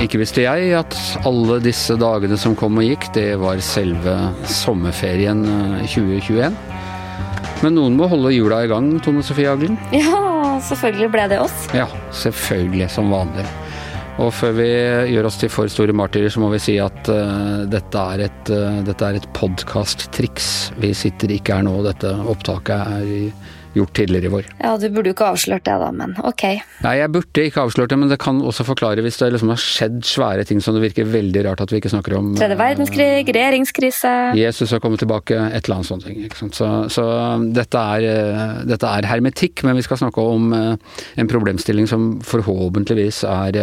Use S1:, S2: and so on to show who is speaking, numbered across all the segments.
S1: Ikke visste jeg at alle disse dagene som kom og gikk, det var selve sommerferien 2021. Eh, Men noen må holde hjula i gang, Tone Sofie Aglen?
S2: Ja, selvfølgelig ble det oss.
S1: Ja, selvfølgelig, som vanlig. Og før vi gjør oss til for store martyrer, så må vi si at uh, dette er et, uh, dette er et podkast-triks. Vi sitter ikke her nå, dette opptaket er i gjort tidligere i vår.
S2: Ja, du burde jo ikke avslørt det da, men ok.
S1: Nei, jeg burde ikke avslørt det, men det kan også forklare hvis det liksom har skjedd svære ting som det virker veldig rart at vi ikke snakker om.
S2: Tredje verdenskrig, regjeringskrise
S1: Jesus har kommet tilbake, et eller annet sånt. Ikke sant? Så, så dette, er, dette er hermetikk, men vi skal snakke om en problemstilling som forhåpentligvis er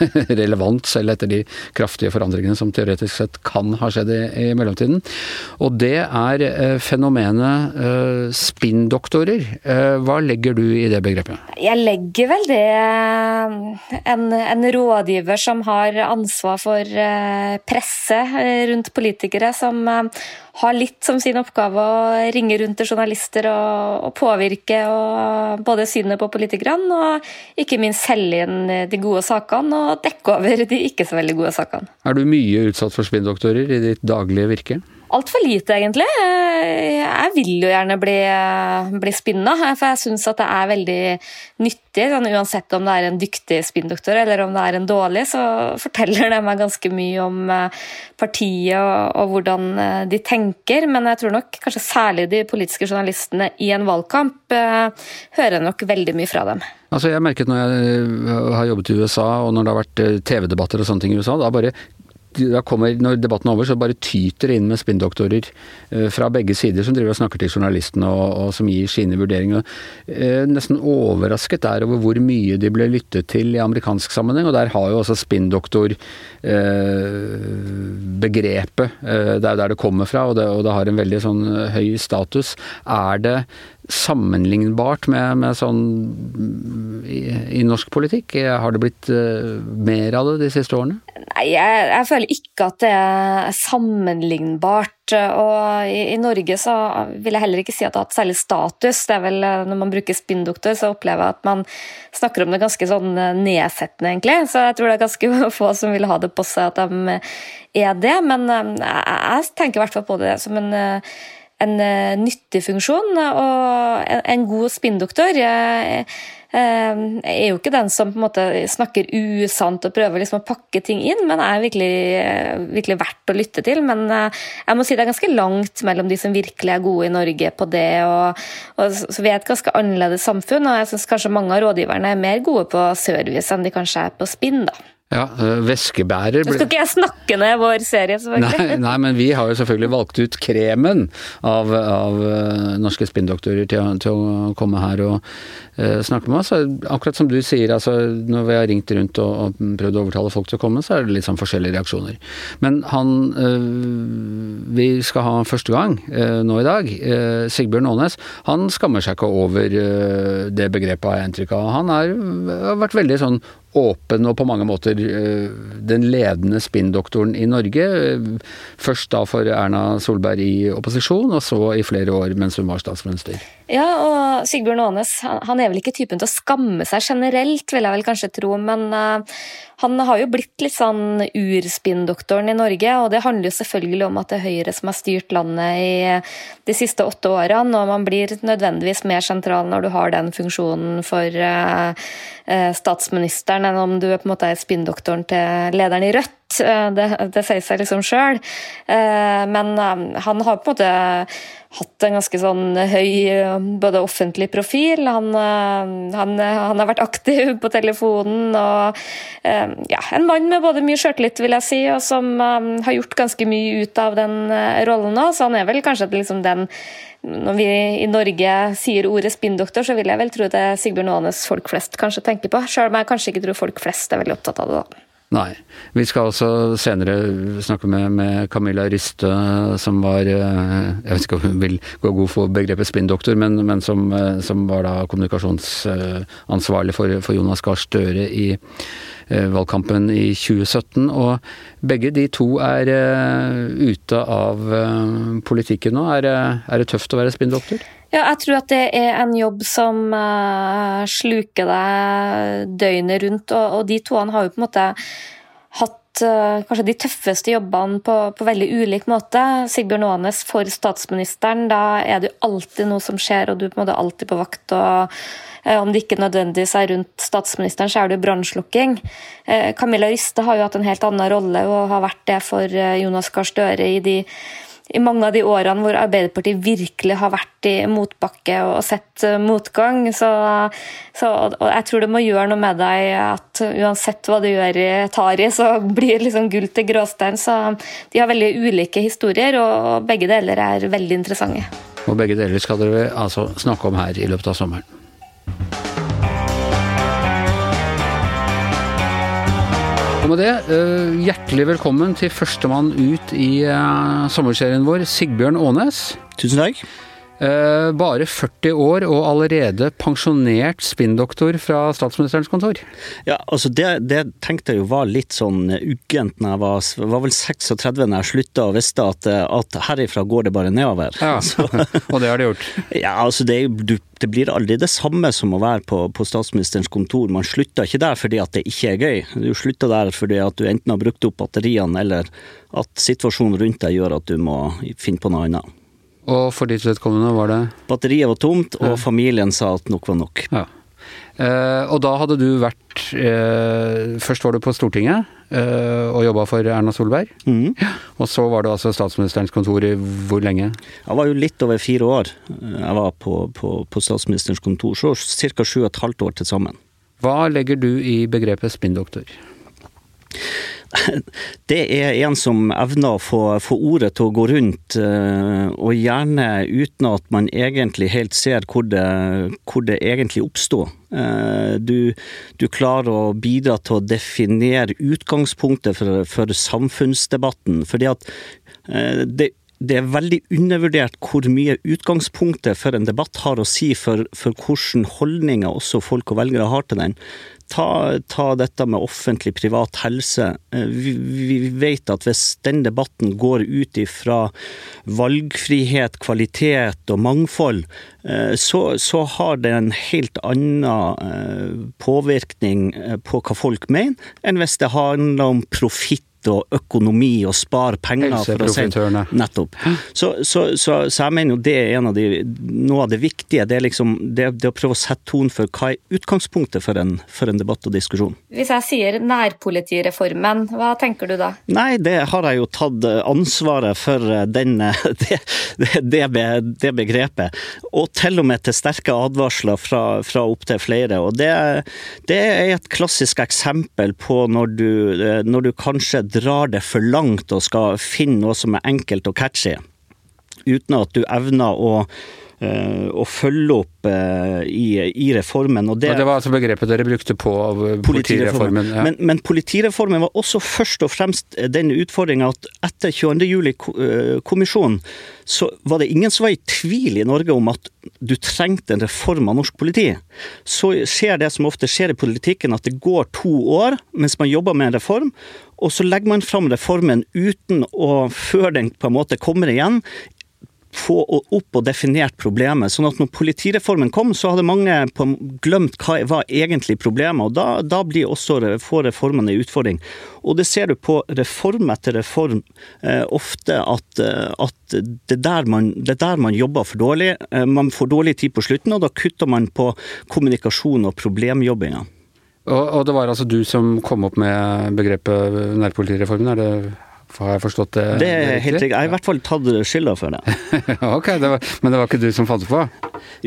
S1: relevant, selv etter de kraftige forandringene som teoretisk sett kan ha skjedd i, i mellomtiden. Og det er eh, fenomenet eh, spinndoktorer. Eh, hva legger du i det begrepet?
S2: Jeg legger vel det en, en rådgiver som har ansvar for presse rundt politikere, som har litt som sin oppgave å ringe rundt til journalister og, og påvirke og både synet på politikerne, og ikke minst selge inn de gode sakene og dekke over de ikke så veldig gode sakene.
S1: Er du mye utsatt for spinndoktorer i ditt daglige virke?
S2: Altfor lite, egentlig. Jeg vil jo gjerne bli, bli spinna, for jeg syns at det er veldig nyttig. Sånn, uansett om det er en dyktig spinndoktor eller om det er en dårlig, så forteller det meg ganske mye om eh, partiet og, og, hvordan eh, de tenker. Men jeg tror nok kanskje særlig de politiske journalistene i en valgkamp uh, hører nok veldig mye fra dem.
S1: Altså Jeg merket når jeg har jobbet i USA, og når det har vært TV-debatter og sånne ting i USA, da bare da kommer, når debatten er over, så bare tyter det inn med spinndoktorer eh, fra begge sider som driver og snakker til journalistene og, og som gir sine vurderinger. Eh, nesten overrasket er over hvor mye de ble lyttet til i amerikansk sammenheng, og der har jo også spinndoktor eh, begrepet eh, det er der det kommer fra, og det, og det har en veldig sånn høy status. Er det sammenlignbart med, med sånn i, i, norsk politikk? Har det blitt uh, mer av det de siste årene?
S2: Nei, jeg, jeg, føler ikke at det er sammenlignbart. Og i, i, Norge så vil jeg heller ikke si at det har hatt særlig status. Det er vel eh, Når man bruker spinndoktor, så opplever jeg at man snakker om det ganske sånn eh, nedsettende, egentlig. Så jeg tror det er ganske få som vil ha det på seg at de er det. Men jeg, jeg tenker i hvert fall på det som en en uh, nyttig funksjon. Og en, god spinndoktor uh, er jo ikke den som på en måte snakker usant og prøver liksom å pakke ting inn, men er virkelig, virkelig verdt å lytte til. Men jeg må si det er ganske langt mellom de som virkelig er gode i Norge på det. Og, og vi er et ganske annerledes samfunn, og jeg syns kanskje mange av rådgiverne er mer gode på service enn de kanskje er på spinn. da.
S1: Ja, væskebærer
S2: Nå skal ikke jeg snakke ned vår serie,
S1: selvfølgelig. Nei, nei, men vi har jo selvfølgelig valgt ut kremen av, av norske spinndoktorer til, til, å komme her og snakke med oss. Akkurat som du sier, altså når vi har ringt rundt og, og, prøvd å overtale folk til å komme, så er det litt sånn forskjellige reaksjoner. Men han øh, vi skal ha første gang nå i dag, Sigbjørn Aanes, han skammer seg ikke over det begrepet, har jeg inntrykk av. Han er, har vært veldig sånn åpen og på mange måter eh, den ledende spinndoktoren i Norge. Først da for Erna Solberg i opposisjon, og så i flere år mens hun var statsminister.
S2: Ja, og Sigbjørn Aanes han er vel ikke typen til å skamme seg generelt, vil jeg vel kanskje tro, men uh, han har jo blitt litt sånn urspinndoktoren i Norge, og det handler jo selvfølgelig om at det er Høyre som har styrt landet i de siste åtte årene, og man blir nødvendigvis mer sentral når du har den funksjonen for uh, uh, statsministeren enn om du på en måte er spinndoktoren til lederen i Rødt. Det, det sier seg liksom sjøl. Men han har på en måte hatt en ganske sånn høy både offentlig profil. Han, han, han har vært aktiv på telefonen og ja, en mann med både mye sjøltillit, vil jeg si, og som har gjort ganske mye ut av den rollen nå. Så han er vel kanskje liksom den når vi i Norge sier ordet spinndoktor, så vil jeg vel tro det er Sigbjørn Aanes folk flest kanskje tenker på. Sjøl om jeg kanskje ikke tror folk flest er veldig opptatt av det. da.
S1: Nei. Vi skal også senere snakke med, med Camilla Ryste, som var eh, Jeg vet ikke om hun vil gå god for begrepet spinndoktor, men, men som, eh, som, var da kommunikasjonsansvarlig for, for Jonas Gahr Støre i valgkampen i 2017. Og begge de to er ute av politikken nå. Er, er det tøft å være spinndoktor?
S2: Ja, jeg tror at det er en jobb som uh, sluker deg døgnet rundt, og, og de toene har jo på en måte hatt uh, kanskje de tøffeste jobbene på, på, veldig ulik måte. Sigbjørn Aanes for statsministeren, da er det jo alltid noe som skjer, og du er på en måte alltid på vakt. og uh, Om det ikke nødvendigvis er rundt statsministeren, så er det jo brannslukking. Camilla Riste har jo hatt en helt annen rolle og har vært det for Jonas Gahr Støre i de i mange av de årene hvor Arbeiderpartiet virkelig har vært i motbakke og sett eh, motgang. Så, så, og jeg tror det må gjøre noe med deg at uansett hva du gjør i, tar i, så blir liksom gull til gråstein. Så de har veldig ulike historier, og begge deler er veldig interessante.
S1: Og begge deler skal dere altså snakke om her i løpet av sommeren. Og med det, eh, hjertelig velkommen til førstemann ut i eh, sommerserien vår, Sigbjørn Aanes.
S3: Tusen takk.
S1: Eh, bare 40 år og allerede pensjonert spinndoktor fra statsministerens kontor.
S3: Ja, altså det, det, tenkte jeg jo var litt sånn uggent når jeg var, var vel 36 når jeg slutta og visste at, at herifra går det bare nedover.
S1: Ja, og det har det gjort?
S3: Ja, altså det, det, blir aldri det samme som å være på, på statsministerens kontor. Man slutter ikke der fordi at det ikke er gøy. Du slutter der fordi at du enten har brukt opp batteriene eller at situasjonen rundt deg gjør at du må finne på noe annet.
S1: Og for ditt vedkommende var det?
S3: Batteriet var tomt, og familien sa at nok var nok.
S1: Ja. Eh, og da hadde du vært eh, Først var du på Stortinget eh, og jobba for Erna Solberg.
S3: Mm.
S1: Og så var du altså statsministerens kontor i hvor lenge?
S3: Jeg var jo litt over fire år. Jeg var på, på, på statsministerens kontor. Så ca. sju og et halvt år til sammen.
S1: Hva legger du i begrepet spinndoktor?
S3: det er en som evner å få, få, ordet til å gå rundt, eh, og gjerne uten at man egentlig helt ser hvor det, hvor det egentlig oppstår. Eh, du, du, klarer å bidra til å definere utgangspunktet for, for samfunnsdebatten. fordi at eh, det det er veldig undervurdert hvor mye utgangspunktet for en debatt har å si for, for hvilke holdninger også folk og velgere har til den. Ta, ta dette med offentlig-privat helse. Eh, vi, vi, vet at hvis den debatten går ut ifra valgfrihet, kvalitet og mangfold, eh, så, så har det en helt annen eh, påvirkning på hva folk mener, enn hvis det handler om profitt og økonomi og spare penger. for å si Nettopp. Så, så, så, så, jeg mener jo det er en av de, noe av det viktige. Det er liksom det, det å prøve å sette tonen for hva er utgangspunktet for en, for en, debatt og diskusjon.
S2: Hvis jeg sier nærpolitireformen, hva tenker du da?
S3: Nei, det har jeg jo tatt ansvaret for eh, den, eh, det, det, det begrepet. Og til og med til sterke advarsler fra, fra opptil flere. Og det, det er et klassisk eksempel på når du, eh, når du kanskje drar det for langt og skal finne noe som er enkelt og catchy, uten at du evner å å følge opp eh, i, i reformen.
S1: Og det, og det, var altså begrepet dere brukte på politireformen?
S3: Ja. Men, men, politireformen var også først og fremst den utfordringa at etter 22. juli-kommisjonen så var det ingen som var i tvil i Norge om at du trengte en reform av norsk politi. Så skjer det som ofte skjer i politikken, at det går to år mens man jobber med en reform, og så legger man fram reformen uten å, før den på en måte kommer igjen, få opp og definert problemet. sånn at når politireformen kom, så hadde mange glemt hva var egentlig problemet. og Da, da blir også får reformene en utfordring. Og det ser du på reform etter reform eh, ofte at, eh, at det, er der er der man jobber for dårlig. Eh, man får dårlig tid på slutten, og da kutter man på kommunikasjon og problemjobbinga.
S1: Og, og det var altså du som kom opp med begrepet nærpolitireformen, er det har jeg forstått det?
S3: Det er helt riktig. Jeg har i hvert fall tatt skylda for det.
S1: ok, det var, Men det var ikke du som fant det på?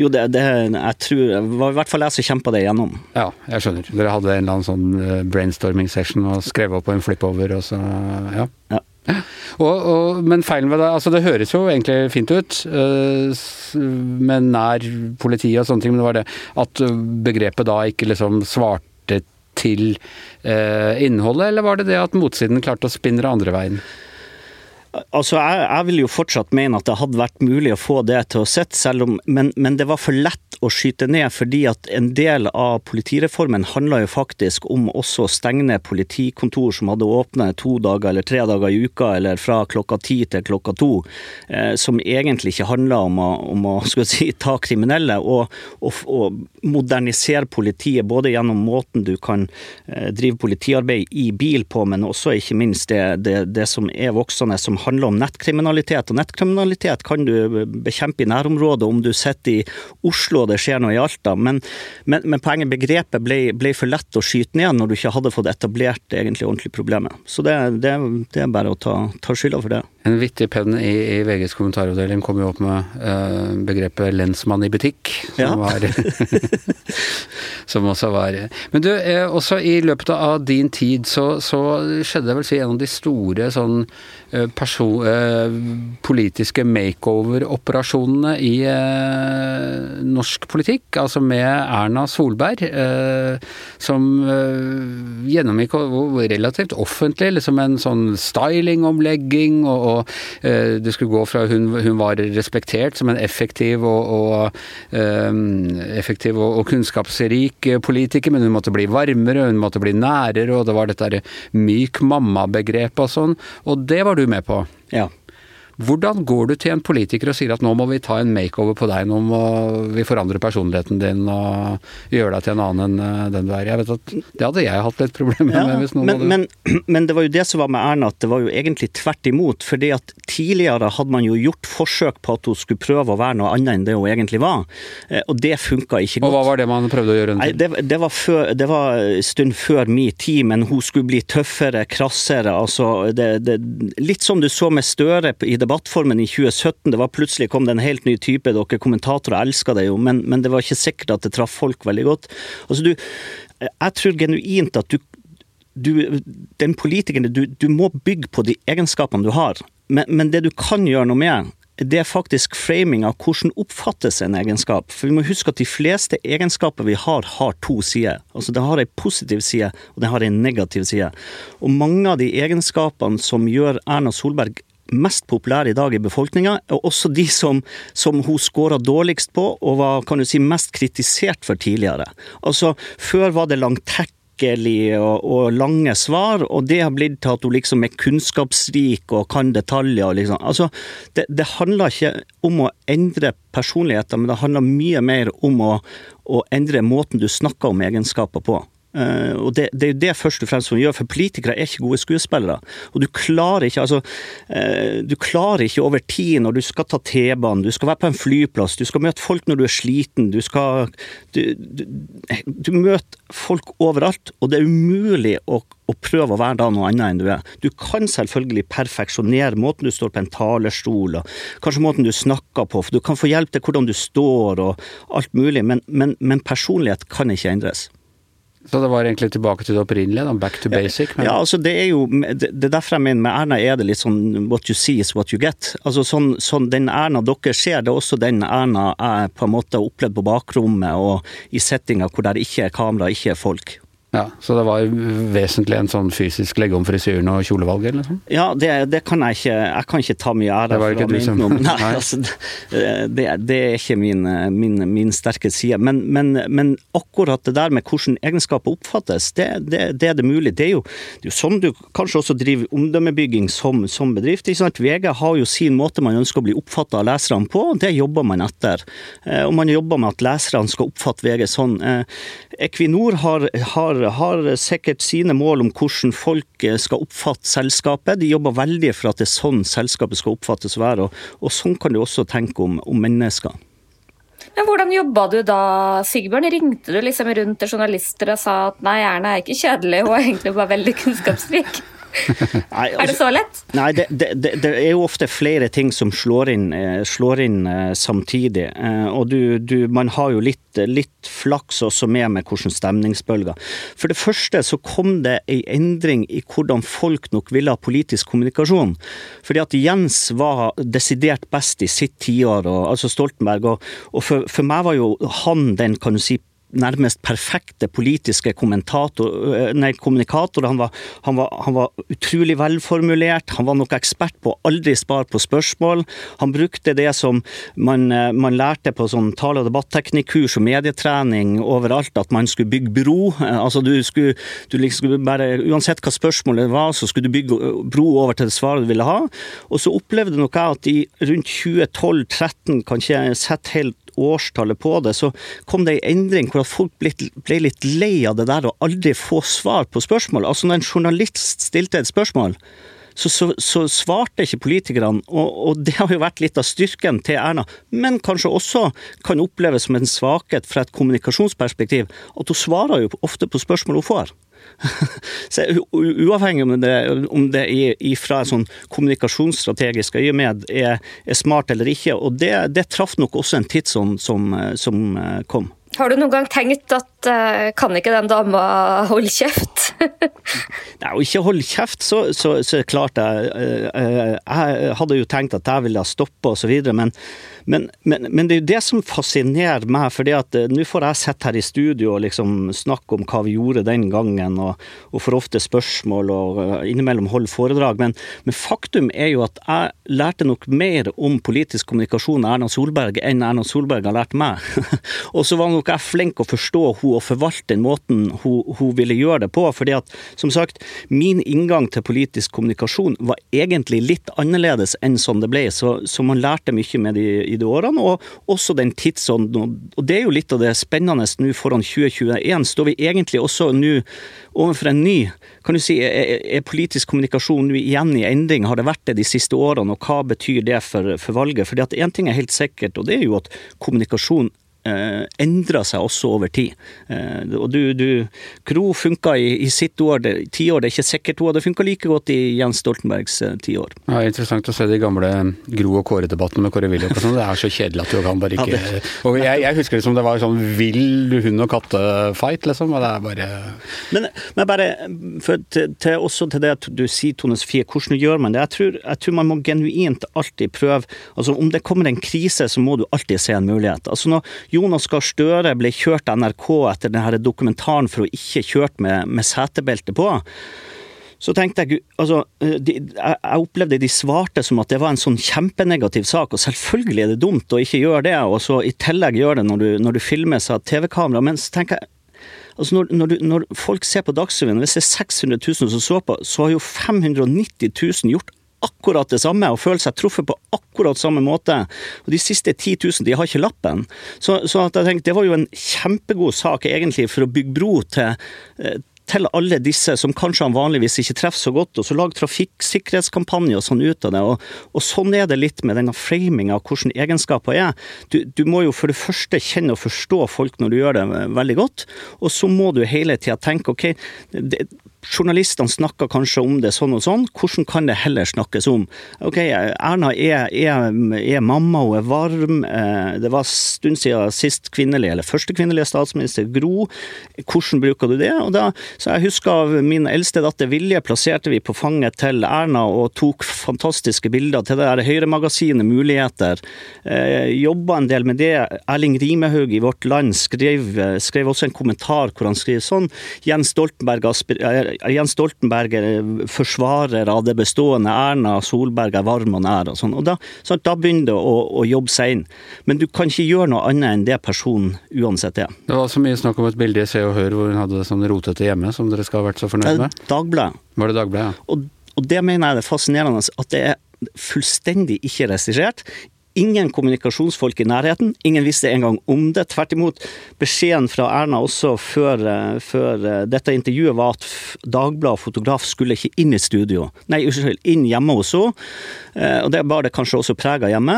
S3: Jo, det, det, jeg tror, det var i hvert fall jeg som kjempa det igjennom.
S1: Ja, jeg skjønner. Dere hadde en eller annen sånn eh, brainstorming session og skrev opp på en flipover og så Ja.
S3: ja.
S1: Og, og, men feilen ved det altså Det høres jo egentlig fint ut uh, med nær politiet og sånne ting, men det var det at begrepet da ikke liksom svarte til eh, innholdet, eller var det det at motsiden klarte å spinne det andre veien?
S3: Altså, jeg, jeg, vil jo fortsatt mene at det hadde vært mulig å få det til å sitte, men, men, det var for lett å skyte ned, fordi at en del av politireformen handla jo faktisk om også å stenge ned politikontor som hadde åpnet to dager eller tre dager i uka, eller fra klokka ti til klokka to. Eh, som egentlig ikke handla om å, om å si, ta kriminelle, og, og, og, modernisere politiet. Både gjennom måten du kan eh, drive politiarbeid i bil på, men også ikke minst det, det, det som er voksende, som handler om nettkriminalitet. Og nettkriminalitet kan du bekjempe i nærområdet om du sitter i Oslo og det skjer noe i Alta, men, men, men poenget begrepet ble, ble, for lett å skyte ned når du ikke hadde fått etablert egentlig ordentlig problemet. Så det, det, det er bare å ta, ta skylda for det.
S1: En vittig penn i, i, VGs kommentaravdeling kom jo opp med uh, begrepet 'lensmann i butikk', som, ja. var, som også var Men du, eh, også i løpet av din tid så, så skjedde det vel si en av de store sånn Eh, eh, politiske makeover-operasjonene i eh, norsk politikk. Altså med Erna Solberg, som gjennomgikk relativt offentlig liksom en sånn stylingomlegging, og, og det skulle gå fra hun, hun, var respektert som en effektiv og, og effektiv og, og, kunnskapsrik politiker, men hun måtte bli varmere, hun måtte bli nærere, og det var dette myk mamma-begrepet og sånn. Og det var du med på.
S3: Ja.
S1: Hvordan går du til en politiker og sier at nå må vi ta en makeover på deg, nå må vi forandre personligheten din og gjøre deg til en annen enn eh, den du er? Jeg vet at Det hadde jeg hatt litt problemer ja, med. hvis noen
S3: men, hadde... men, men, det var jo det som var med Erna, at det var jo egentlig tvert imot. fordi at tidligere hadde man jo gjort forsøk på at hun skulle prøve å være noe annet enn det hun egentlig var. Eh, og det funka ikke godt.
S1: Og hva var det man prøvde å gjøre?
S3: Nei, det, det, var før, det var en stund før min tid, men hun skulle bli tøffere, krassere. altså det, det, Litt som du så med Støre i debattformen i 2017. Det var plutselig kom det en helt ny type. Dere kommentatorer elska det jo, men, men, det var ikke sikkert at det traff folk veldig godt. Altså du, jeg tror genuint at du, du den politikeren du, du, må bygge på de egenskapene du har. Men, men, det du kan gjøre noe med, det er faktisk framing av hvordan oppfattes en egenskap. For vi må huske at de fleste egenskaper vi har, har to sider. Altså Det har en positiv side, og det har en negativ side. Og mange av de egenskapene som gjør Erna Solberg mest populære i dag i befolkninga, og også de som, som hun scora dårligst på og var kan du si, mest kritisert for tidligere. Altså, Før var det langtekkelig og, og, lange svar, og det har blitt til at hun liksom er kunnskapsrik og kan detaljer. Liksom. Altså, det, det, handler ikke om å endre personligheter, men det handler mye mer om å, å endre måten du snakker om egenskaper på. Uh, og det, det, er jo det først og fremst som gjør, for politikere er ikke gode skuespillere. Og du klarer ikke altså, uh, du klarer ikke over tid når du skal ta T-banen, du skal være på en flyplass, du skal møte folk når du er sliten, du skal Du, du, du møter folk overalt, og det er umulig å, å prøve å være da noe annet enn du er. Du kan selvfølgelig perfeksjonere måten du står på en talerstol, og kanskje måten du snakker på, for du kan få hjelp til hvordan du står og alt mulig, men, men, men personlighet kan ikke endres.
S1: Så det var egentlig tilbake til det opprinnelige, back to basic?
S3: Men... Ja, altså det er jo Det er derfor jeg mener med Erna er det litt sånn what you see is what you get. Altså sånn, sånn Den Erna dere ser, det er også den Erna jeg på en måte har opplevd på bakrommet og i settinger hvor det ikke er kamera, ikke er folk.
S1: Ja, Så det var vesentlig en sånn fysisk legge om frisyren og kjolevalget, eller sånn?
S3: Ja, det, det, kan jeg ikke Jeg kan ikke ta mye ære
S1: det var ikke du som...
S3: Nei, Nei. Altså, det, det, er ikke min, min, min sterke side. Men, men, men, akkurat det der med hvordan egenskaper oppfattes, det, er det mulig. Det er, jo, det er jo sånn du kanskje også driver omdømmebygging som, som bedrift. Ikke sant? VG har jo sin måte man ønsker å bli oppfatta av leserne på, og det jobber man etter. Eh, og man jobber med at leserne skal oppfatte VG sånn. Eh, Equinor har, har har sikkert sine mål om hvordan folk skal oppfatte selskapet. De jobber veldig for at det er sånn selskapet skal oppfattes å være, og, og sånn kan du også tenke om, om mennesker.
S2: Men Hvordan jobba du da, Sigbjørn? Ringte du liksom rundt til journalister og sa at nei, Erna er ikke kjedelig, hun er egentlig bare veldig kunnskapsrik? Nei, altså, er det så lett?
S3: Nei, det, det, det, er jo ofte flere ting som slår inn, eh, slår inn eh, samtidig. Eh, og du, du, man har jo litt, litt flaks også med med hvordan stemningsbølger. For det første så kom det ei endring i hvordan folk nok ville ha politisk kommunikasjon. Fordi at Jens var desidert best i sitt tiår, altså Stoltenberg. Og, og for, for meg var jo han den kan du si nærmest perfekte politiske nei, kommunikator. Han var, han, var, han var, utrolig velformulert. Han var nok ekspert på å aldri spare på spørsmål. Han brukte det som man, man lærte på sånn tale- og debatteknikkurs og medietrening overalt, at man skulle bygge bro. Altså du skulle, du liksom bare, Uansett hva spørsmålet var, så skulle du bygge bro over til det svaret du ville ha. Og så opplevde nok jeg at i rundt 2012-2013, kanskje jeg sette helt årstallet på det, så kom det en endring hvor folk ble, ble litt lei av det der å aldri få svar på spørsmål. Altså når en journalist stilte et spørsmål, så, så, så, svarte ikke politikerne, og, og, det har jo vært litt av styrken til Erna. Men kanskje også kan oppleves som en svakhet fra et kommunikasjonsperspektiv, at hun svarer jo ofte på spørsmål hun får. Så Uavhengig om det, om det fra et sånn kommunikasjonsstrategisk øyemed er, er, smart eller ikke, og det, det traff nok også en tidsånd som, som kom.
S2: Har du noen gang tenkt at uh, kan ikke den dama holde kjeft?
S3: Nei, å ikke holde kjeft, så, så, så klart jeg, uh, jeg hadde jo tenkt at jeg ville stoppe osv. Men, men, men, men, det er jo det som fascinerer meg. fordi at uh, nå får jeg sitte her i studio og liksom snakke om hva vi gjorde den gangen, og, og får ofte spørsmål og innimellom holde foredrag. Men, faktum er jo at jeg lærte nok mer om politisk kommunikasjon av Erna Solberg enn Erna Solberg har lært meg. og så var nok jeg flink å forstå hun og forvalte den måten hun, hun, ville gjøre det på. fordi at, som sagt, min inngang til politisk kommunikasjon var egentlig litt annerledes enn sånn det ble. Så, så man lærte mye med de de årene, og også den tidsånden. Og det er jo litt av det spennende nå foran 2021. Står vi egentlig også nå overfor en ny kan du si, er, politisk kommunikasjon nå igjen i endring? Har det vært det de siste årene, og hva betyr det for, for valget? Fordi at Én ting er helt sikkert, og det er jo at kommunikasjon eh, endra seg også over tid. Eh, og du, du Gro funka i, i sitt år, tiår, det er ikke sikkert hun hadde funka like godt i Jens Stoltenbergs eh, tiår.
S1: Ja, interessant å se de gamle Gro og Kåre-debattene med Kåre Willoch og sånn. Det er så kjedelig at du kan bare ikke ja, Og jeg, jeg, husker det som det var sånn vill hund og katte-fight, liksom. Og det er bare
S3: Men, men bare for, til, til, også til det at du sier, Tone Sofie, hvordan gjør man det? Jeg tror, jeg tror man må genuint alltid prøve Altså om det kommer en krise, så må du alltid se en mulighet. Altså når Jonas Gahr Støre ble kjørt av NRK etter denne dokumentaren for å ikke kjørt med, med setebelte på. Så tenkte jeg altså, de, Jeg opplevde de svarte som at det var en sånn kjempenegativ sak, og selvfølgelig er det dumt å ikke gjøre det, og så i tillegg gjøre det når du, når du filmer av TV-kamera. Men så tenker jeg Altså når, når, du, når, folk ser på Dagsrevyen, hvis det er 600 000 som så på, så har jo 590 000 gjort akkurat det samme og føler seg truffet på akkurat samme måte. Og De siste 10 000 de har ikke lappen. Så, så jeg tenkte, det var jo en kjempegod sak egentlig for å bygge bro til eh, til alle disse som kanskje han vanligvis ikke treffer så godt, og så lage trafikksikkerhetskampanje og sånn ut av det. Og, og, sånn er det litt med denne framinga av hvordan egenskaper er. Du, du, må jo for det første kjenne og forstå folk når du gjør det veldig godt, og så må du hele tida tenke ok, det, Journalistene snakker kanskje om det sånn og sånn, hvordan kan det heller snakkes om? Ok, Erna er, er, er mamma, hun er varm. Eh, det var en stund siden sist kvinnelige, eller første kvinnelige statsminister, Gro. Hvordan bruker du det? Og da så jeg husker min eldste datter Vilje plasserte vi på fanget til Erna og tok fantastiske bilder til det der Høyre-magasinet Muligheter. Eh, Jobba en del med det. Erling Rimehaug i Vårt Land skrev, skrev, også en kommentar hvor han skriver sånn Jens Stoltenberg, eh, Jens Stoltenberg er forsvarer av det bestående, Erna Solberg er varm og nær og sånn. Og da, så da begynner det å, å, jobbe seg inn. Men du kan ikke gjøre noe annet enn det personen uansett er.
S1: Det var så mye snakk om et bilde i Se og Hør hvor hun hadde det sånn rotete hjemme som dere skal ha vært så fornøyd med?
S3: Dagbladet.
S1: Var det Dagbladet, ja.
S3: Og, og det mener jeg er fascinerende, at det er fullstendig ikke regissert. Ingen kommunikasjonsfolk i nærheten. Ingen visste engang om det. Tvert imot, beskjeden fra Erna også før, eh, før eh, dette intervjuet var at Dagbladet fotograf skulle ikke inn i studio. Nei, unnskyld, inn hjemme hos henne. Eh, og det bar det kanskje også preg av hjemme.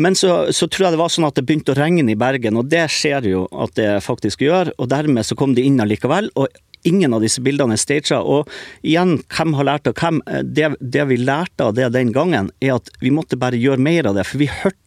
S3: Men så, så, tror jeg det var sånn at det begynte å regne i Bergen, og det skjer jo at det faktisk gjør. Og dermed så kom de inn allikevel. og ingen av disse bildene er staged. Og igjen, hvem har lært av hvem? Det, det, vi lærte av det den gangen, er at vi måtte bare gjøre mer av det. For vi hørte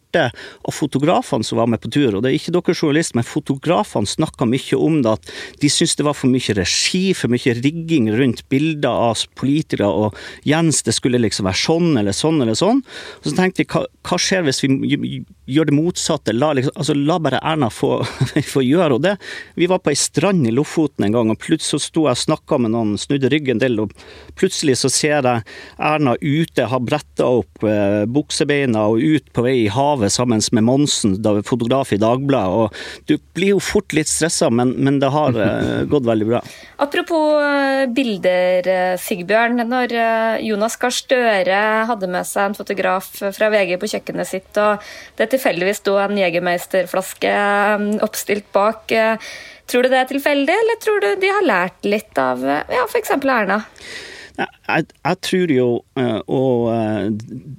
S3: av fotografene som var med på tur, og det er ikke dere journalister, men fotografene snakka mye om det, at de syntes det var for mye regi, for mye rigging rundt bilder av politikere, og Jens, det skulle liksom være sånn eller sånn eller sånn. Og så tenkte vi, hva, hva skjer hvis vi gjør det motsatte. La, liksom, altså, la bare Erna få, få, gjøre og det. Vi var på ei strand i Lofoten en gang, og plutselig så sto jeg og snakka med noen, snudde ryggen til, og plutselig så ser jeg Erna ute, har bretta opp eh, buksebeina og ut på vei i havet sammen med Monsen, da vi fotograf i Dagbladet. og Du blir jo fort litt stressa, men, men, det har eh, gått veldig bra.
S2: Apropos eh, bilder, eh, Sigbjørn. Når eh, Jonas Gahr Støre hadde med seg en fotograf fra VG på kjøkkenet sitt, og det tilfeldigvis sto en Jegermeister-flaske oppstilt bak. Tror du det er tilfeldig, eller tror du de har lært litt av ja, f.eks. Erna?
S3: Jeg, jeg, tror jo, og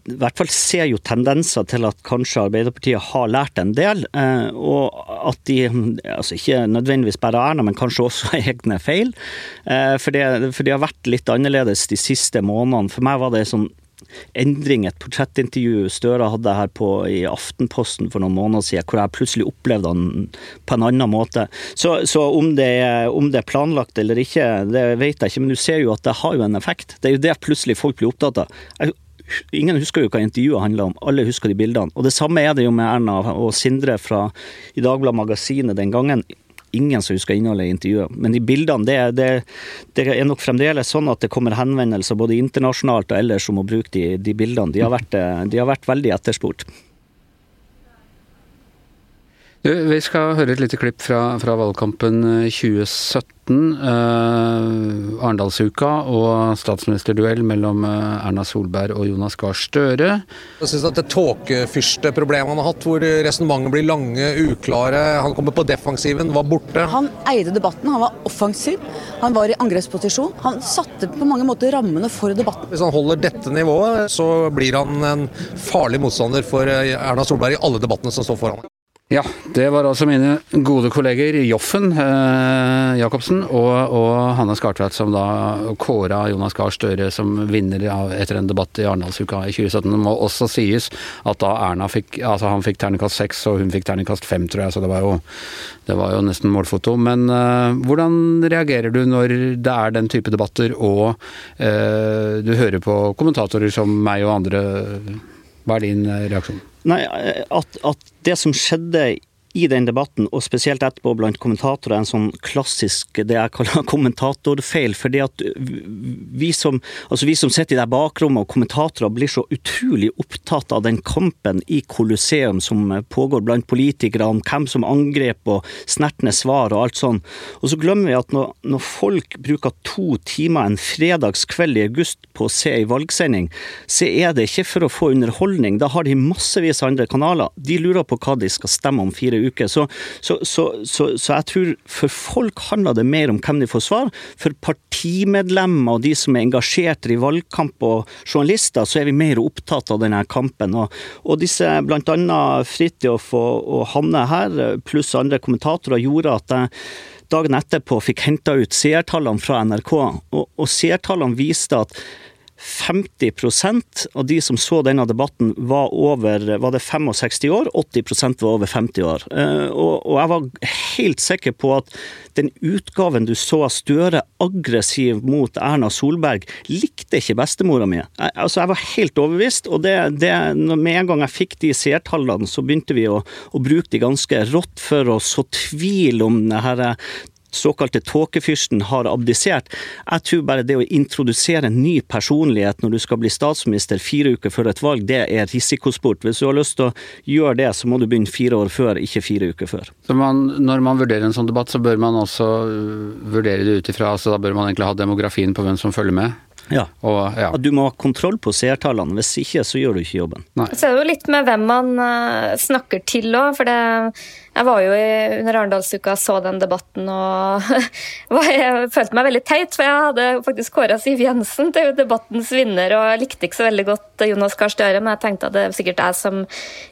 S3: i hvert fall ser jo tendenser til at kanskje Arbeiderpartiet har lært en del. Og at de, altså ikke nødvendigvis bare Erna, men kanskje også egne feil. For det har vært litt annerledes de siste månedene. For meg var det sånn endring, et portrettintervju Støre hadde her på, i Aftenposten for noen måneder siden, hvor jeg plutselig opplevde han på en annen måte. Så, så om, det, om, det, er planlagt eller ikke, det vet jeg ikke, men du ser jo at det har jo en effekt. Det er jo det plutselig folk blir opptatt av. Jeg, Ingen husker jo hva intervjuet handla om, alle husker de bildene. Og Det samme er det jo med Erna og Sindre fra i Dagbladet Magasinet den gangen ingen som husker innholdet i intervjuet. Men de bildene, det, det, det, er nok fremdeles sånn at det kommer henvendelser både internasjonalt og ellers om å bruke de, de bildene. De har, vært, de har vært veldig etterspurt.
S1: Du, vi skal høre et lite klipp fra, fra valgkampen 2017. Uh, Arendalsuka og statsministerduell mellom uh, Erna Solberg og Jonas Gahr Støre.
S4: Jeg synes at Det tåkefyrsteproblemet han har hatt, hvor resonnementet blir lange, uklare, han kommer på defensiven, var borte.
S5: Han eide debatten, han var offensiv, han var i angrepsposisjon. Han satte på mange måter rammene for debatten.
S4: Hvis han holder dette nivået, så blir han en farlig motstander for eh, Erna Solberg i alle debattene som står foran ham.
S1: Ja, det var altså mine gode kolleger Joffen eh, Jacobsen og, og Hanne Skartveit som da kåra Jonas Gahr Støre som vinner av, etter en debatt i Arendalsuka i 2017. Det må også sies at da Erna fikk altså han fikk terningkast seks og hun fikk terningkast fem, tror jeg, så det var jo, det var jo nesten målfoto. Men eh, hvordan reagerer du når det er den type debatter og eh, du hører på kommentatorer som meg og andre? Hva er din eh, reaksjon?
S3: Nei, at, at det som skjedde i den debatten, og spesielt etterpå blant kommentatorer, en sånn klassisk det jeg kaller kommentatorfeil. fordi at vi som, altså vi som sitter i det bakrommet og kommentatorer blir så utrolig opptatt av den kampen i Colosseum som pågår blant politikere, om hvem som angrep og snertne svar og alt sånn. Og så glemmer vi at når, når folk bruker to timer en fredagskveld i august på å se ei valgsending, så er det ikke for å få underholdning. Da har de massevis av andre kanaler. De lurer på hva de skal stemme om fire uker. Så, så, så, så, jeg tror for folk handler det mer om hvem de får svar. For partimedlemmer og de som er engasjert i valgkamp og journalister, så er vi mer opptatt av denne kampen. Og, og disse bl.a. Fridtjof og, og Hanne her, pluss andre kommentatorer, gjorde at jeg dagen etterpå fikk henta ut seertallene fra NRK, og, og seertallene viste at 50% av de som så denne debatten, var over var det 65 år, 80% var over 50 år. Eh, og, og, jeg var helt sikker på at den utgaven du så av Støre aggressiv mot Erna Solberg, likte ikke bestemora mi. Jeg, altså, jeg var helt overbevist, og det, det, med en gang jeg fikk de seertallene, så begynte vi å, å bruke de ganske rått for å så tvil om det her såkalte tåkefyrsten har abdisert. Jeg tror bare det å introdusere en ny personlighet når du skal bli statsminister fire uker før et valg, det er risikosport. Hvis du har lyst til å gjøre det, så må du begynne fire år før, ikke fire uker før.
S1: Så man, når man vurderer en sånn debatt, så bør man også vurdere det ut ifra altså Da bør man egentlig ha demografien på hvem som følger med?
S3: Ja. Og, ja. Du må ha kontroll på seertallene, hvis ikke så gjør du ikke jobben.
S2: Nei. Så er det jo litt med hvem man uh, snakker til òg, for det jeg var jo i, under Arendalsuka så den debatten og jeg følte meg veldig teit, for jeg hadde faktisk kåra Siv Jensen til debattens vinner, og jeg likte ikke så veldig godt Jonas Gahr Støre, men jeg tenkte at det er sikkert jeg som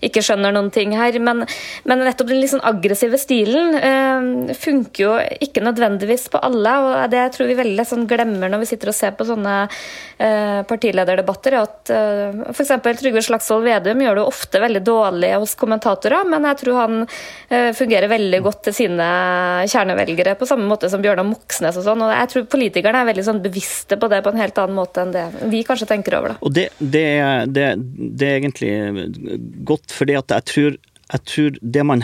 S2: ikke skjønner noen ting her. Men, men nettopp den litt sånn aggressive stilen øh, funker jo ikke nødvendigvis på alle, og det tror vi veldig sånn glemmer når vi sitter og ser på sånne øh, partilederdebatter, at øh, f.eks. Trygve Slagsvold Vedum gjør det ofte veldig dårlig hos kommentatorer, men jeg tror han Eh, fungerer veldig godt til sine kjernevelgere, på samme måte som Bjørnar Moxnes og sånn. Og jeg tror politikerne er veldig sånn bevisste på det på en helt annen måte enn det vi kanskje tenker over.
S3: det. Og det, det, det, det er egentlig godt, fordi jeg tror jeg tror det man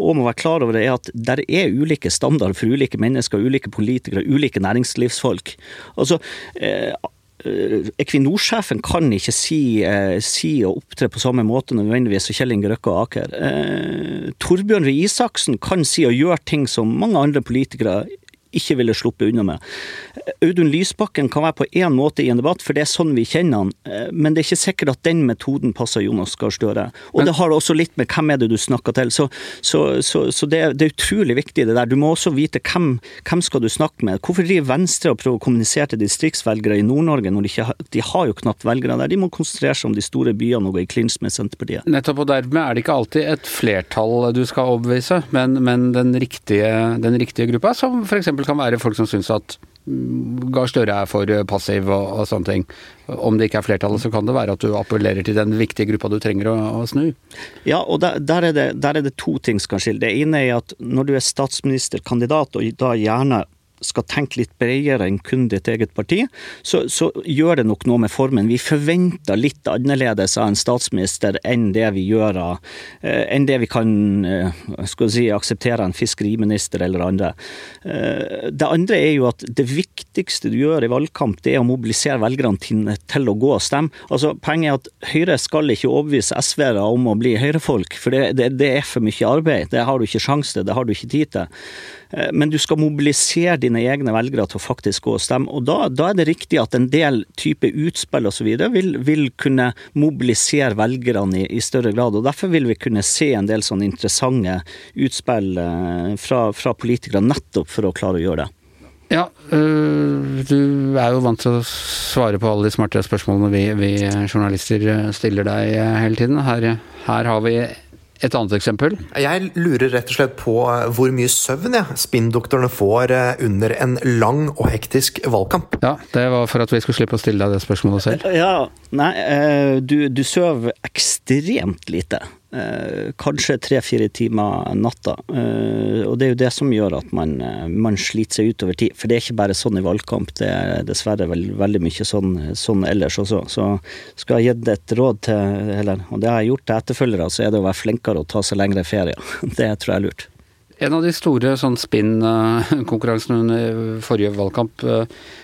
S3: og må være klar over det, er at der er ulike standarder for ulike mennesker, ulike politikere, ulike næringslivsfolk. Altså, eh, Equinor-sjefen kan ikke si, eh, si, og opptre på samme måte nødvendigvis som Kjell Inge Røkke og Aker. Eh, Torbjørn Røe Isaksen kan si og gjøre ting som mange andre politikere ikke ville sluppet unna med. Audun Lysbakken kan være på én måte i en debatt, for det er sånn vi kjenner han. Eh, men det er ikke sikkert at den metoden passer Jonas Gahr Støre. Og det har også litt med hvem er det du snakker til. Så, så, så, så det, det, er utrolig viktig det der. Du må også vite hvem, hvem skal du snakke med. Hvorfor driver Venstre og prøver å kommunisere til distriktsvelgere i Nord-Norge når de ikke har, de har jo knapt velgere der? De må konsentrere seg om de store byene og gå i klinsj med Senterpartiet.
S1: Nettopp, og dermed er det ikke alltid et flertall du skal overbevise, men, men den, riktige, den riktige gruppa, som f.eks. kan være folk som syns at Gahr Støre er for passiv og, og, sånne ting. Om det ikke er flertallet, så kan det være at du appellerer til den viktige gruppa du trenger å, å snu.
S3: Ja, og der, der, er det, der, er det, to ting som kan skille. Det ene er at når du er statsministerkandidat, og da gjerne skal tenke litt bredere enn kun ditt eget parti, så, så, gjør det nok noe med formen. Vi forventer litt annerledes av en statsminister enn det vi gjør av eh, enn det vi kan eh, skal si, akseptere en fiskeriminister eller andre. Eh, det andre er jo at det viktigste du gjør i valgkamp, det er å mobilisere velgerne til, til å gå og stemme. Altså, Poenget er at Høyre skal ikke overbevise SV-ere om å bli høyrefolk, for det, det, det er for mye arbeid. Det har du ikke sjanse til, det har du ikke tid til. Eh, men du skal mobilisere dine egne velgere til å faktisk gå og stemme. Og da, da er det riktig at en del type utspill osv. Vil, vil kunne mobilisere velgerne i, i, større grad. og Derfor vil vi kunne se en del sånne interessante utspill eh, fra, fra politikere nettopp for å klare å gjøre det.
S1: Ja, øh, du er jo vant til å svare på alle de smarte spørsmålene vi, vi journalister stiller deg hele tiden. Her, her har vi et annet eksempel?
S6: Jeg lurer rett og slett på eh, hvor mye søvn ja, spinndoktorene får eh, under en lang og hektisk valgkamp.
S1: Ja, det var for at vi skulle slippe å stille deg det spørsmålet selv.
S3: Ja, nei, eh, du, du sover ekstremt lite. Eh, kanskje tre-fire timer natta. Eh, og det er jo det som gjør at man, man, sliter seg ut over tid. For det er ikke bare sånn i valgkamp, det er dessverre veld, veldig mye sånn, sånn, ellers også. Så skal jeg gitt et råd til, eller, og det har jeg gjort til etterfølgere, så er det å være flinkere og ta seg lengre ferie. Det tror jeg er lurt.
S1: En av de store sånn spinn-konkurransene under forrige valgkamp,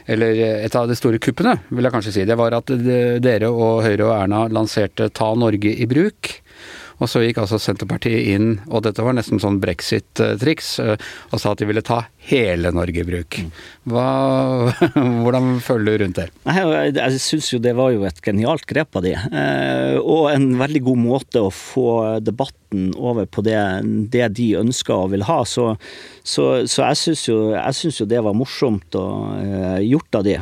S1: eller et av de store kuppene, vil jeg kanskje si, det var at dere og Høyre og Erna lanserte Ta Norge i bruk. Og så gikk altså Senterpartiet inn, og dette var nesten sånn brexit-triks, eh, og sa at de ville ta hele Norge i bruk. Hva, hvordan føler du rundt det?
S3: Jeg, jeg syns jo det var jo et genialt grep av de, eh, og en veldig god måte å få debatten over på det, det de ønsker og vil ha. Så, så, så jeg syns jo, jo, det var morsomt og, uh, gjort av de.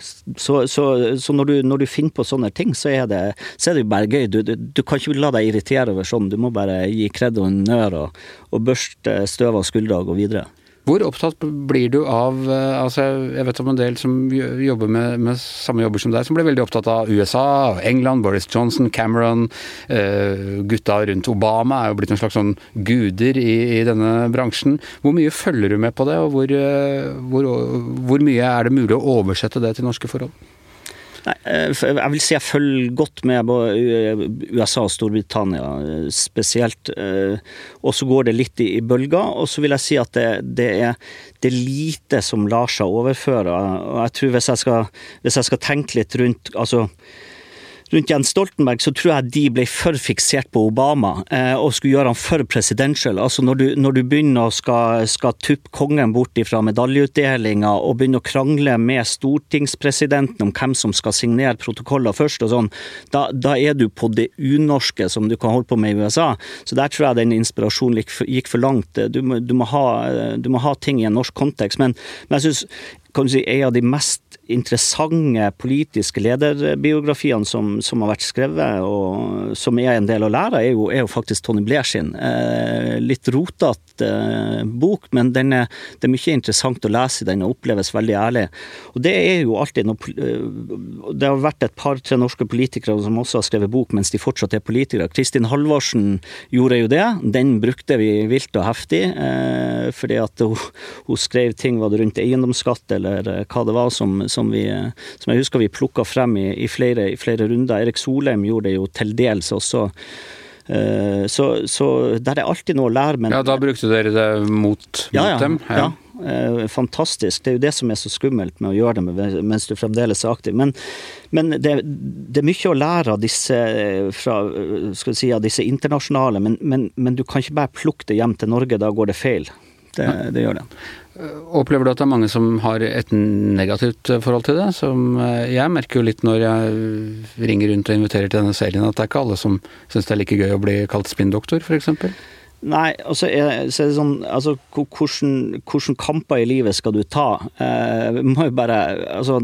S3: Så, så, så når, du, når, du, finner på sånne ting, så er det, så er det bare gøy. Du, du, du, kan ikke la deg irritere over sånn, du må bare gi kred og honnør og, og børste støv av skuldra og gå videre.
S1: Hvor opptatt blir du av eh, altså Jeg vet om en del som jobber med, med samme jobber som deg, som blir veldig opptatt av USA, England, Boris Johnson, Cameron. Uh, gutta rundt Obama er jo blitt en slags sånn guder i, i, denne bransjen. Hvor mye følger du med på det, og hvor, uh, hvor, hvor mye er det mulig å oversette det til norske forhold?
S3: Nei, eh, jeg vil si jeg følger godt med på USA og Storbritannia eh, spesielt. Eh, og så går det litt i, bølger. Og så vil jeg si at det, det, er, det, er, lite som lar seg overføre. Og jeg tror hvis jeg skal, hvis jeg skal tenke litt rundt altså rundt Jens Stoltenberg, så tror jeg de ble for fiksert på Obama eh, og skulle gjøre han for presidential. Altså når du, når du begynner å skal, skal tuppe kongen bort fra medaljeutdelinga og begynner å krangle med stortingspresidenten om hvem som skal signere protokoller først og sånn, da, da, er du på det unorske som du kan holde på med i USA. Så der tror jeg den inspirasjonen gikk for, gikk for langt. Du må, du, må ha, du må, ha, ting i en norsk kontekst. Men, men jeg du si, en av de mest interessante politiske lederbiografiene som, som, har vært skrevet, og som er en del å lære, er jo, er jo faktisk Tony Blair sin. Eh, litt rotete eh, bok, men er, det er mye interessant å lese i den og oppleves veldig ærlig. Og det er jo alltid noe eh, Det har vært et par-tre norske politikere som også har skrevet bok mens de fortsatt er politikere. Kristin Halvorsen gjorde jo det. Den brukte vi vilt og heftig, eh, fordi at hun, hun skrev ting var det rundt eiendomsskatt eller eh, hva det var som som, vi, som jeg husker vi plukka frem i, i, flere, i, flere, runder. Erik Solheim gjorde det jo til dels også Så, så der er alltid noe å lære. Men,
S1: ja, da brukte dere det mot,
S3: ja,
S1: ja, dem?
S3: Ja. ja. Fantastisk. Det er jo det som er så skummelt med å gjøre det mens du fremdeles er aktiv. Men, men det, det, er mye å lære av disse, fra, si, av disse internasjonale, men, men, men, du kan ikke bare plukke det hjem til Norge, da går det feil. Det, det gjør det.
S1: Opplever du at det er mange som har et negativt forhold til det? Som eh, jeg merker jo litt når jeg ringer rundt og inviterer til denne serien, at det er ikke alle som syns det er like gøy å bli kalt spinndoktor, f.eks.
S3: Nei, altså er, så er det sånn Altså, hvilke kamper i livet skal du ta? Eh, må jo bare Altså,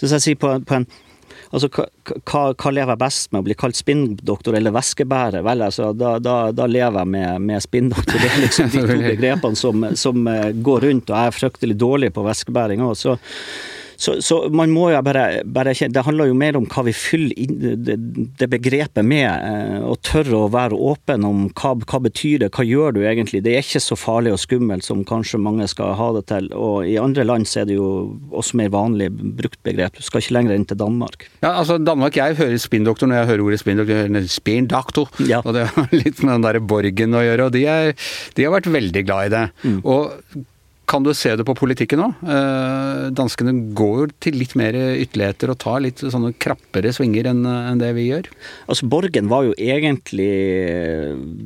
S3: så jeg sier på, på en Altså, hva, hva, lever jeg best med? Å bli kalt spinndoktor eller væskebærer? Vel, altså, da, da, da, lever jeg med, med spinndoktor. Det er liksom de to begrepene som, som, eh, går rundt, og jeg er fryktelig dårlig på væskebæring òg. Så, så, man må jo bare, bare kjenne Det handler jo mer om hva vi fyller inn, det, det, begrepet med, eh, og tørre å være åpen om hva, hva betyr det, hva gjør du egentlig. Det er ikke så farlig og skummelt som kanskje mange skal ha det til. Og i andre land så er det jo også mer vanlig brukt begrep. Du skal ikke lenger inn til Danmark.
S1: Ja, altså Danmark, Jeg hører spinndoktor når jeg hører ordet spinndoktor. Spinndoktor. Ja. Og det har litt med den derre Borgen å gjøre, og de, er, de, har vært veldig glad i det. Mm. Og kan du se det på politikken òg? Eh, danskene går til litt mer ytterligheter og tar litt sånne krappere svinger enn det vi gjør.
S3: Altså Borgen var jo egentlig,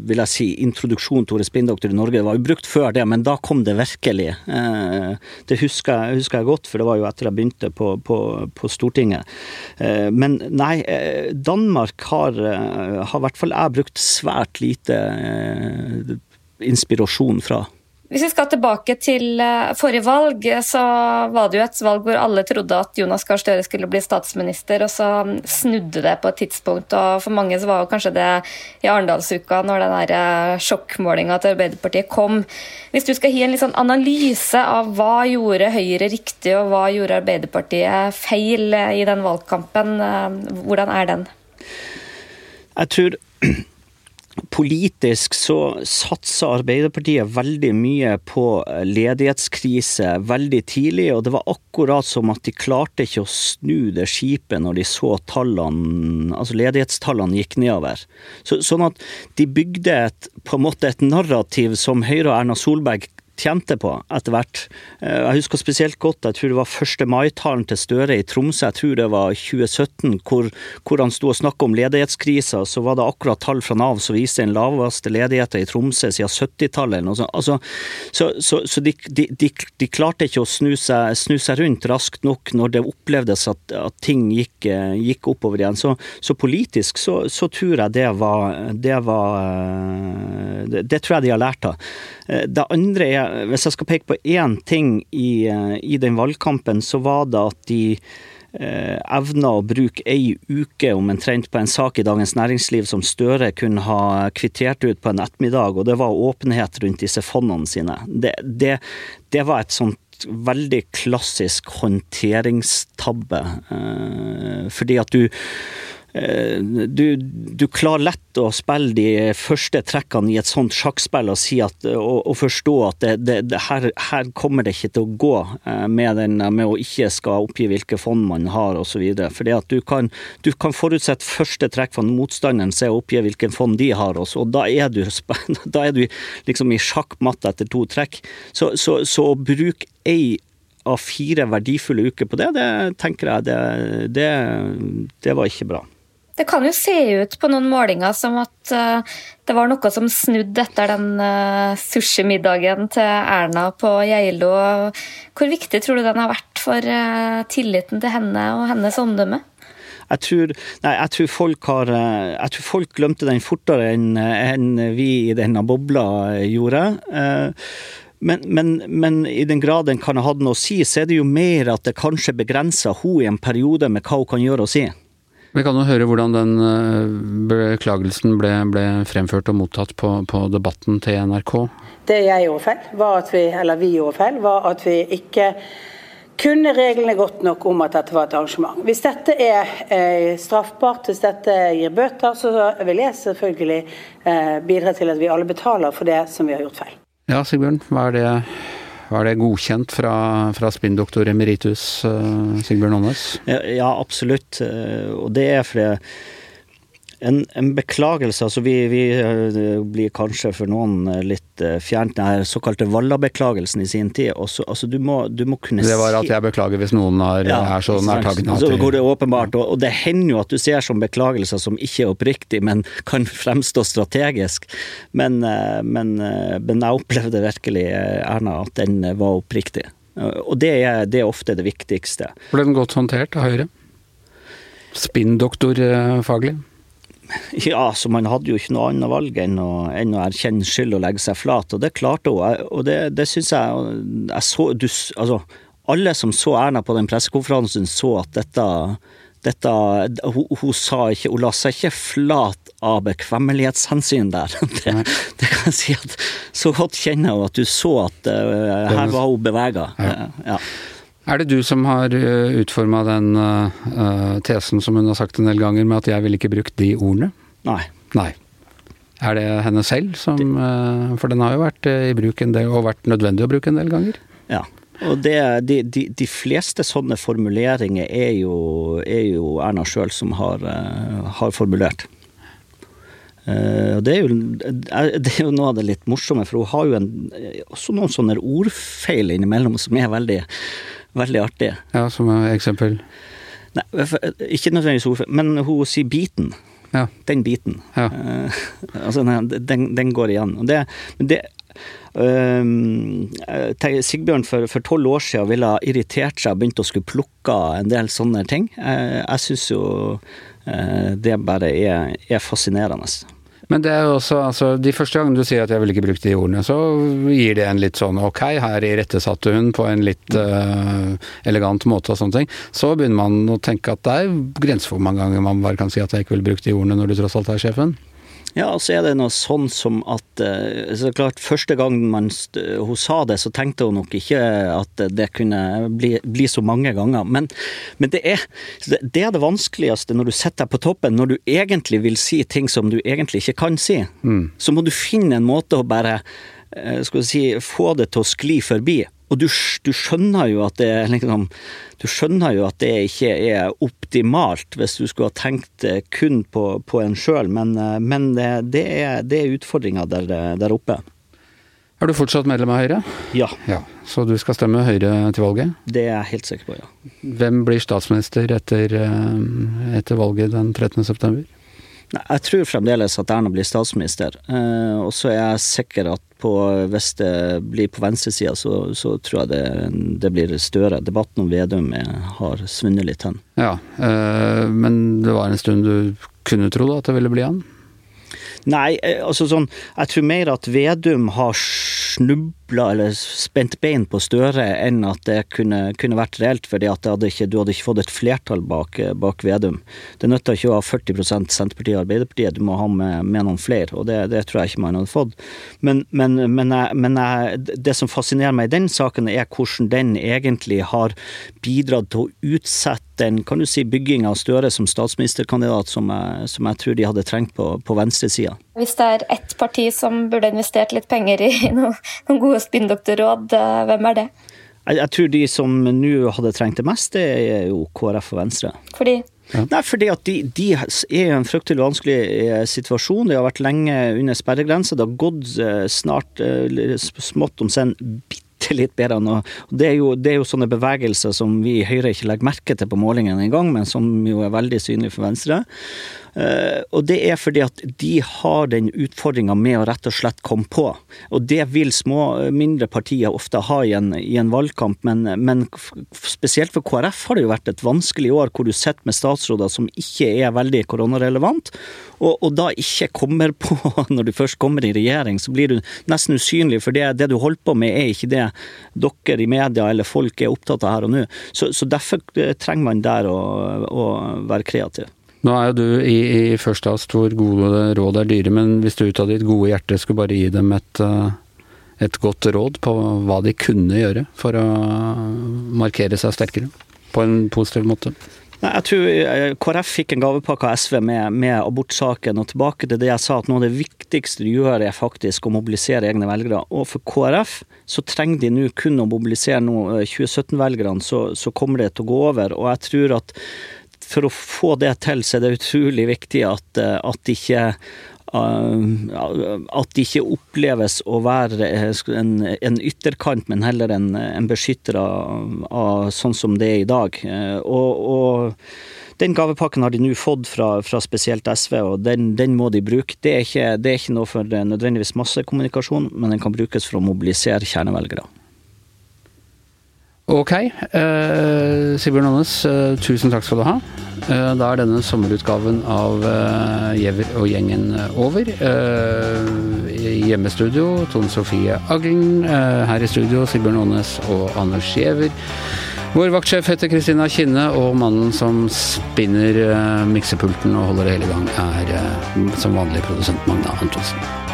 S3: vil jeg si, introduksjon til ordet spinndoktor i Norge. Det var jo brukt før det, men da kom det virkelig. Eh, det husker, husker jeg godt, for det var jo etter jeg begynte på, på, på Stortinget. Eh, men nei, Danmark har, har i hvert fall jeg brukt svært lite inspirasjon fra.
S2: Hvis vi skal tilbake til eh, forrige valg, så var det jo et valg hvor alle trodde at Jonas Gahr Støre skulle bli statsminister, og så snudde det på et tidspunkt. og For mange så var jo kanskje det i Arendalsuka, når den der sjokkmålinga til Arbeiderpartiet kom. Hvis du skal gi en litt sånn analyse av hva gjorde Høyre riktig, og hva gjorde Arbeiderpartiet feil i den valgkampen, eh, hvordan er den?
S3: Jeg tror Politisk så satsa Arbeiderpartiet veldig mye på ledighetskrise veldig tidlig, og det var akkurat som at de klarte ikke å snu det skipet når de så tallene, altså ledighetstallene gikk nedover. Så, sånn at de bygde et, på en måte et narrativ som Høyre og Erna Solberg tjente på etter hvert. Eh, jeg husker spesielt godt, jeg tror det var 1. mai-talen til Støre i Tromsø, jeg tror det var 2017, hvor, hvor han sto og snakket om ledighetskrisa. Så var det akkurat tall fra Nav som viste den laveste ledigheten i Tromsø siden 70-tallet. Altså, så, så, så de, de, de, klarte ikke å snu seg, snu seg, rundt raskt nok når det opplevdes at, at ting gikk, gikk, oppover igjen. Så, politisk så, tror jeg det var, det var eh, det, tror jeg de har lært av. Eh, det andre er hvis jeg skal peke på én ting i, eh, i, den valgkampen, så var det at de eh, evna å bruke ei uke omtrent på en sak i Dagens Næringsliv som Støre kunne ha kvittert ut på en ettermiddag, og det var åpenhet rundt disse fondene sine. Det, det, det var et sånt veldig klassisk håndteringstabbe. Eh, fordi at du Eh, du, du, klarer lett å spille de første trekkene i et sånt sjakkspill og, si at, og, og forstå at det, det, det her, her, kommer det ikke til å gå eh, med, den, med å ikke skal oppgi hvilke fond man har osv. Du kan, du kan forutsette første trekk fra motstanderen se og oppgi hvilken fond de har, også, og da er du, da er du liksom i sjakkmatt etter to trekk. Så, så, så å bruke ei av fire verdifulle uker på det, det tenker jeg det, det var ikke bra.
S2: Det kan jo se ut på noen målinger som at uh, det var noe som snudde etter den uh, sushimiddagen til Erna på Geilo. Hvor viktig tror du den har vært for uh, tilliten til henne og hennes omdømme?
S3: Jeg tror, nei, jeg tror, har Jeg tror folk glemte den fortere enn, enn vi i denne bobla gjorde. Men, men, men, i den grad den kan ha hatt noe å si, så er det jo mer at det kanskje begrenser hun i en periode med hva hun kan gjøre og si.
S1: Vi kan jo høre hvordan den eh, beklagelsen ble, ble fremført og mottatt på, på, debatten til NRK.
S7: Det jeg gjorde feil, var at vi, eller vi gjorde feil, var at vi ikke kunne reglene godt nok om at dette var et arrangement. Hvis dette er eh, straffbart, hvis dette gir bøter, så vil jeg selvfølgelig eh, bidra til at vi alle betaler for det som vi har gjort feil.
S1: Ja, Sigbjørn, hva er det var det godkjent fra, fra spinndoktor emeritus uh, Sigbjørn Aanes?
S3: Ja, absolutt. Eh, og det er fordi En, en, beklagelse. altså Vi, vi eh, blir kanskje for noen eh, litt eh, fjernt den såkalte Valla-beklagelsen i sin tid. Også, altså du må, du må kunne
S1: si Det var at jeg beklager hvis noen har, ja, er så nærtagende
S3: Så går det åpenbart, og, og, det hender jo at du ser som beklagelser som ikke er oppriktig, men kan fremstå strategisk. Men, men, men jeg opplevde virkelig, Erna, at den var oppriktig. Og det er, det er ofte det viktigste.
S1: Ble den godt håndtert av Høyre? Spinndoktorfaglig?
S3: Ja, så man hadde jo ikke noe annet valg enn å, enn å erkjenne skyld og legge seg flat, og det klarte hun. Og det, det syns jeg, jeg så, du, altså, Alle som så Erna på den pressekonferansen, så at dette, dette hun, hun, sa ikke Hun la seg ikke flat av bekvemmelighetshensyn der. Det, det, kan jeg si at Så godt kjenner hun at du så at uh, her var hun bevega. Ja. ja.
S1: Er det du som har eh, utforma den uh, tesen som hun har sagt en del ganger, med at 'jeg ville ikke brukt de ordene'?
S3: Nei.
S1: Nei. Er det henne selv som uh, For den har jo vært i bruk en del, og vært nødvendig å bruke en del ganger?
S3: Ja. Og det, de, de, de, fleste sånne formuleringer er jo, er jo Erna sjøl som har, uh, har formulert. Uh, det, er jo, det, er jo, noe av det litt morsomme, for hun har jo en, også noen sånne ordfeil innimellom som er veldig Veldig artig.
S1: Ja, Som eksempel?
S3: Nei, Ikke nødvendigvis ordfører, men hun sier biten.
S1: Ja.
S3: Den biten.
S1: Ja.
S3: Uh, altså, den, den, går igjen. Og det, det uh, Sigbjørn for tolv år siden ville ha irritert seg og begynt å skulle plukke en del sånne ting. Uh, jeg syns jo det bare er, er fascinerende.
S1: Men det er jo også, altså de første gangene du sier at jeg vil ikke bruke de ordene, så gir det en litt sånn ok, her irettesatte hun på en litt uh, elegant måte og sånne ting. Så begynner man å tenke at det er grenser for hvor mange ganger man bare kan si at jeg ikke vil bruke de ordene når du tross alt er sjefen.
S3: Ja, og så er det noe sånn som at eh, så klart Første gang man, hun sa det, så tenkte hun nok ikke at det kunne bli, bli så mange ganger. Men, men det, er, det, er det vanskeligste når du sitter deg på toppen, når du egentlig vil si ting som du egentlig ikke kan si. Mm. Så må du finne en måte å bare skal vi si, få det til å skli forbi. Og du, du, skjønner jo at det liksom Du skjønner jo at det ikke er optimalt hvis du skulle ha tenkt kun på, på en sjøl, men, men, det er, det er utfordringa der, der, oppe.
S1: Er du fortsatt medlem av Høyre?
S3: Ja.
S1: ja. Så du skal stemme Høyre til valget?
S3: Det er jeg helt sikker på, ja.
S1: Hvem blir statsminister etter, eh, etter valget den 13. september?
S3: Jeg tror fremdeles at Erna blir statsminister. Eh, og så er jeg sikker at på, hvis det blir på venstresida, så, så tror jeg det, det, blir større. Debatten om Vedum har svunnet litt hen.
S1: Ja, øh, men det var en stund du kunne tro at det ville bli han?
S3: Nei, eh, altså sånn Jeg tror mer at Vedum har snubla eller spent bein på Støre enn at det kunne, kunne vært reelt, fordi at hadde ikke, du hadde ikke fått et flertall bak, bak Vedum. Det nytter ikke å ha 40 Senterpartiet og Arbeiderpartiet, du må ha med, med noen flere, og det, det, tror jeg ikke man hadde fått. Men, men, men, jeg, men jeg, det som fascinerer meg i den saken, er hvordan den egentlig har bidratt til å utsette den kan du si, bygginga av Støre som statsministerkandidat som jeg, som jeg tror de hadde trengt på, på venstresida.
S2: Hvis det er ett parti som burde investert litt penger i noen, noen gode spinndoktorråd, eh, hvem er det?
S3: Jeg, jeg, tror de som nå hadde trengt det mest, det er jo KrF og Venstre.
S2: Fordi?
S3: Ja. Nei, fordi at de, de, er i en fryktelig vanskelig eh, situasjon. De har vært lenge under sperregrensa. Det har gått eh, snart smått om senn bitte bitte litt bedre nå. Det er, jo, det er jo sånne bevegelser som vi i Høyre ikke legger merke til på målingene engang, men som jo er veldig synlige for Venstre. Eh, og det er fordi at de har den utfordringa med å rett og slett komme på. Og det vil små, mindre partier ofte ha i en, i en valgkamp, men, men, spesielt for KrF har det jo vært et vanskelig år hvor du sitter med statsråder som ikke er veldig koronarelevant, og, og, da ikke kommer på når du først kommer i regjering, så blir du nesten usynlig, for det, det du holder på med er ikke det dere i media eller folk er opptatt av her og nå. Så, så derfor trenger man der å, å være kreativ.
S1: Nå er jo du i, i First House hvor gode råd er dyre, men hvis du ut av ditt gode hjerte skulle bare gi dem et, eh, et godt råd på hva de kunne gjøre for å markere seg sterkere, på en positiv måte?
S3: Jeg tror eh, KrF fikk en gavepakke av SV med, med, abortsaken. Og tilbake til det jeg sa, at noe av det viktigste du gjør, er faktisk å mobilisere egne velgere. Og for KrF så trenger de nå kun å mobilisere 2017-velgerne, så, så, kommer det til å gå over. Og jeg tror at for å få det til, så er det utrolig viktig at, at ikke at det ikke oppleves å være en, en ytterkant, men heller en, en beskytter av, av, sånn som det er i dag. Og, og den gavepakken har de nå fått fra, fra spesielt SV, og den, den, må de bruke. Det er, ikke, det er ikke noe for nødvendigvis massekommunikasjon, men den kan brukes for å mobilisere kjernevelgere.
S1: Ok. Eh, Sigbjørn Aanes, eh, tusen takk skal du ha. Eh, da er denne sommerutgaven av Giæver og gjengen over. Hjemmestudio Tone Sofie Aglen. her i studio Sigbjørn Aanes og Anders Gjever. Vår vaktsjef heter Kristina Kinne, og mannen som spinner miksepulten og holder det hele i gang, er som vanlig produsent Magna Antonsen.